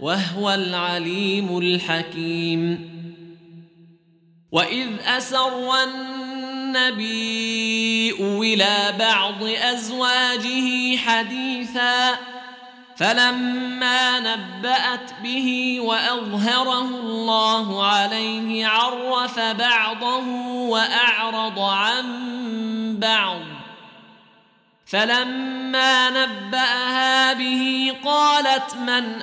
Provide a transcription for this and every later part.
وهو العليم الحكيم. واذ اسر النبي إلى بعض ازواجه حديثا فلما نبات به واظهره الله عليه عرف بعضه واعرض عن بعض. فلما نباها به قالت من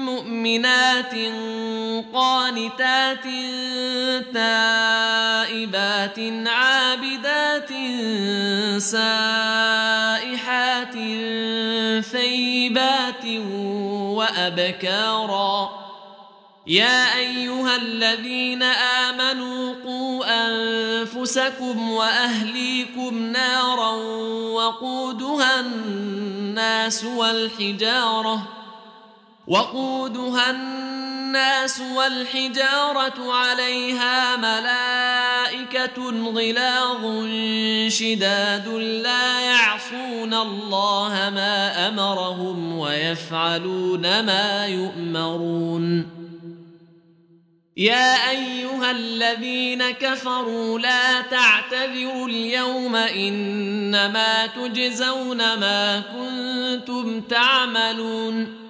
مؤمنات قانتات تائبات عابدات سائحات ثيبات وأبكارا. يا أيها الذين آمنوا قوا أنفسكم وأهليكم نارا وقودها الناس والحجارة وقودها الناس والحجارة عليها ملائكة غلاظ شداد لا يعصون الله ما أمرهم ويفعلون ما يؤمرون. يا أيها الذين كفروا لا تعتذروا اليوم إنما تجزون ما كنتم تعملون.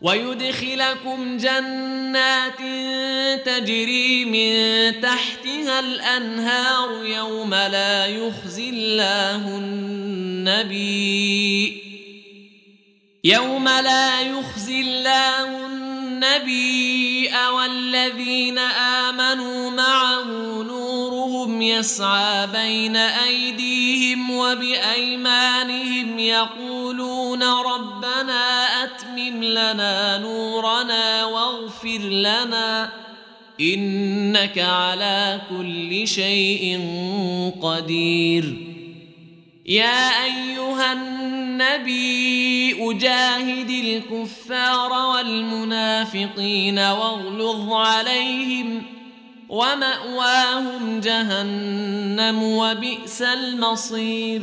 ويدخلكم جنات تجري من تحتها الأنهار يوم لا يخزي الله النبي. يوم لا يخزي الله النبي والذين آمنوا معه نورهم يسعى بين أيديهم وبأيمانهم يقولون ربنا لنا نورنا واغفر لنا إنك على كل شيء قدير. يا أيها النبي أجاهد الكفار والمنافقين واغلظ عليهم ومأواهم جهنم وبئس المصير.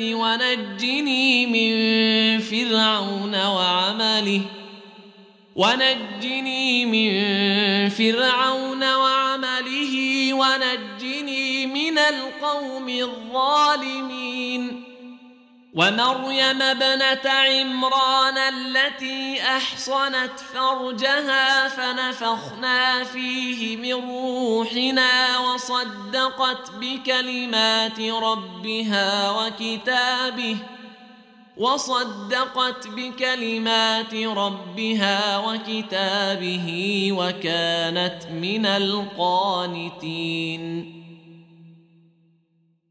ونجني من فرعون وعمله. ونجني من فرعون وعمله ونجني من القوم الظالمين. ومريم ابنة عمران التي أحصنت فرجها فنفخنا فيه من روحنا وصدقت بكلمات ربها وكتابه وصدقت بكلمات ربها وكتابه وكانت من القانتين